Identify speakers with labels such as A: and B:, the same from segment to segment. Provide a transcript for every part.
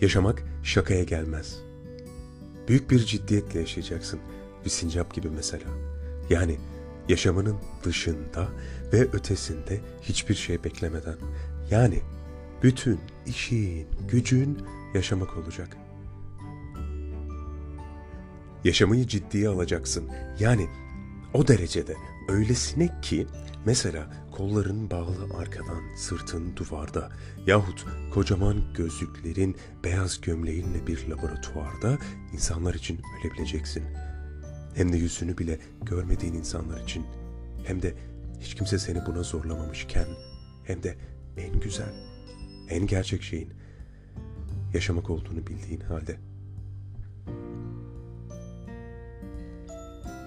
A: Yaşamak şakaya gelmez. Büyük bir ciddiyetle yaşayacaksın. Bir sincap gibi mesela. Yani yaşamının dışında ve ötesinde hiçbir şey beklemeden. Yani bütün işin, gücün yaşamak olacak. Yaşamayı ciddiye alacaksın. Yani o derecede öylesine ki mesela kolların bağlı arkadan, sırtın duvarda yahut kocaman gözlüklerin beyaz gömleğinle bir laboratuvarda insanlar için ölebileceksin. Hem de yüzünü bile görmediğin insanlar için hem de hiç kimse seni buna zorlamamışken hem de en güzel, en gerçek şeyin yaşamak olduğunu bildiğin halde.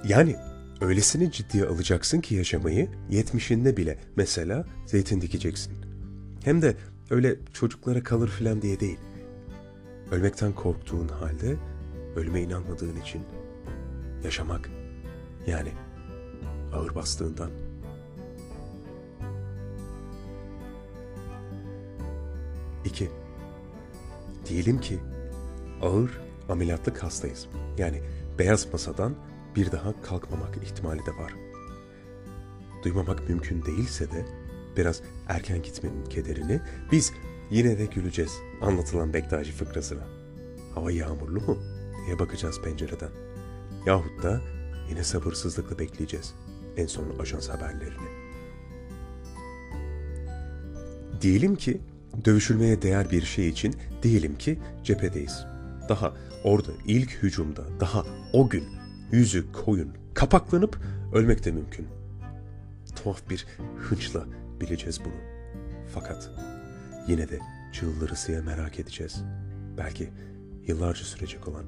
A: Yani öylesine ciddiye alacaksın ki yaşamayı yetmişinde bile mesela zeytin dikeceksin. Hem de öyle çocuklara kalır filan diye değil. Ölmekten korktuğun halde ölüme inanmadığın için yaşamak yani ağır bastığından. İki, diyelim ki ağır ameliyatlık hastayız. Yani beyaz masadan bir daha kalkmamak ihtimali de var. Duymamak mümkün değilse de biraz erken gitmenin kederini biz yine de güleceğiz anlatılan Bektaşi fıkrasına. Hava yağmurlu mu diye bakacağız pencereden. Yahut da yine sabırsızlıkla bekleyeceğiz en son ajans haberlerini. Diyelim ki dövüşülmeye değer bir şey için diyelim ki cephedeyiz. Daha orada ilk hücumda daha o gün yüzü koyun kapaklanıp ölmek de mümkün. Tuhaf bir hınçla bileceğiz bunu. Fakat yine de çığlırsıya merak edeceğiz. Belki yıllarca sürecek olan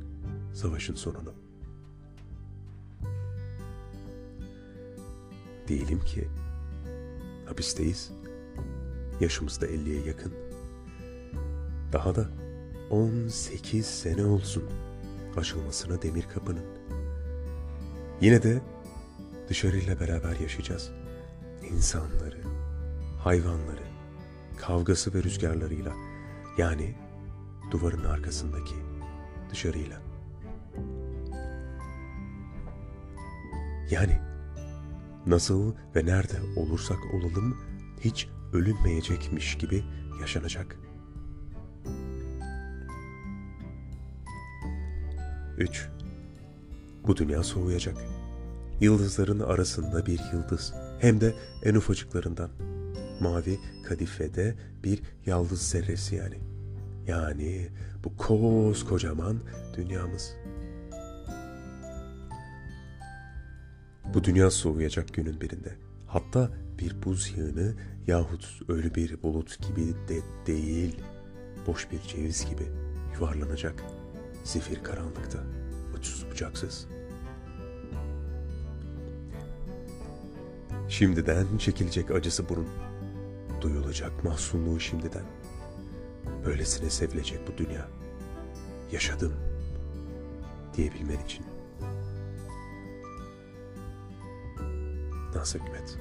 A: savaşın sonunu. Diyelim ki hapisteyiz. Yaşımız da 50'ye yakın. Daha da 18 sene olsun açılmasına demir kapının. Yine de dışarıyla beraber yaşayacağız. İnsanları, hayvanları, kavgası ve rüzgarlarıyla. Yani duvarın arkasındaki dışarıyla. Yani nasıl ve nerede olursak olalım hiç ölünmeyecekmiş gibi yaşanacak. 3. Bu dünya soğuyacak. Yıldızların arasında bir yıldız. Hem de en ufacıklarından. Mavi kadifede bir yaldız zerresi yani. Yani bu koskocaman dünyamız. Bu dünya soğuyacak günün birinde. Hatta bir buz yığını yahut ölü bir bulut gibi de değil, boş bir ceviz gibi yuvarlanacak zifir karanlıkta, uçsuz bucaksız. Şimdiden çekilecek acısı burun, duyulacak mahzunluğu şimdiden. Böylesine sevilecek bu dünya. Yaşadım diyebilmen için. Nasıl hükmet?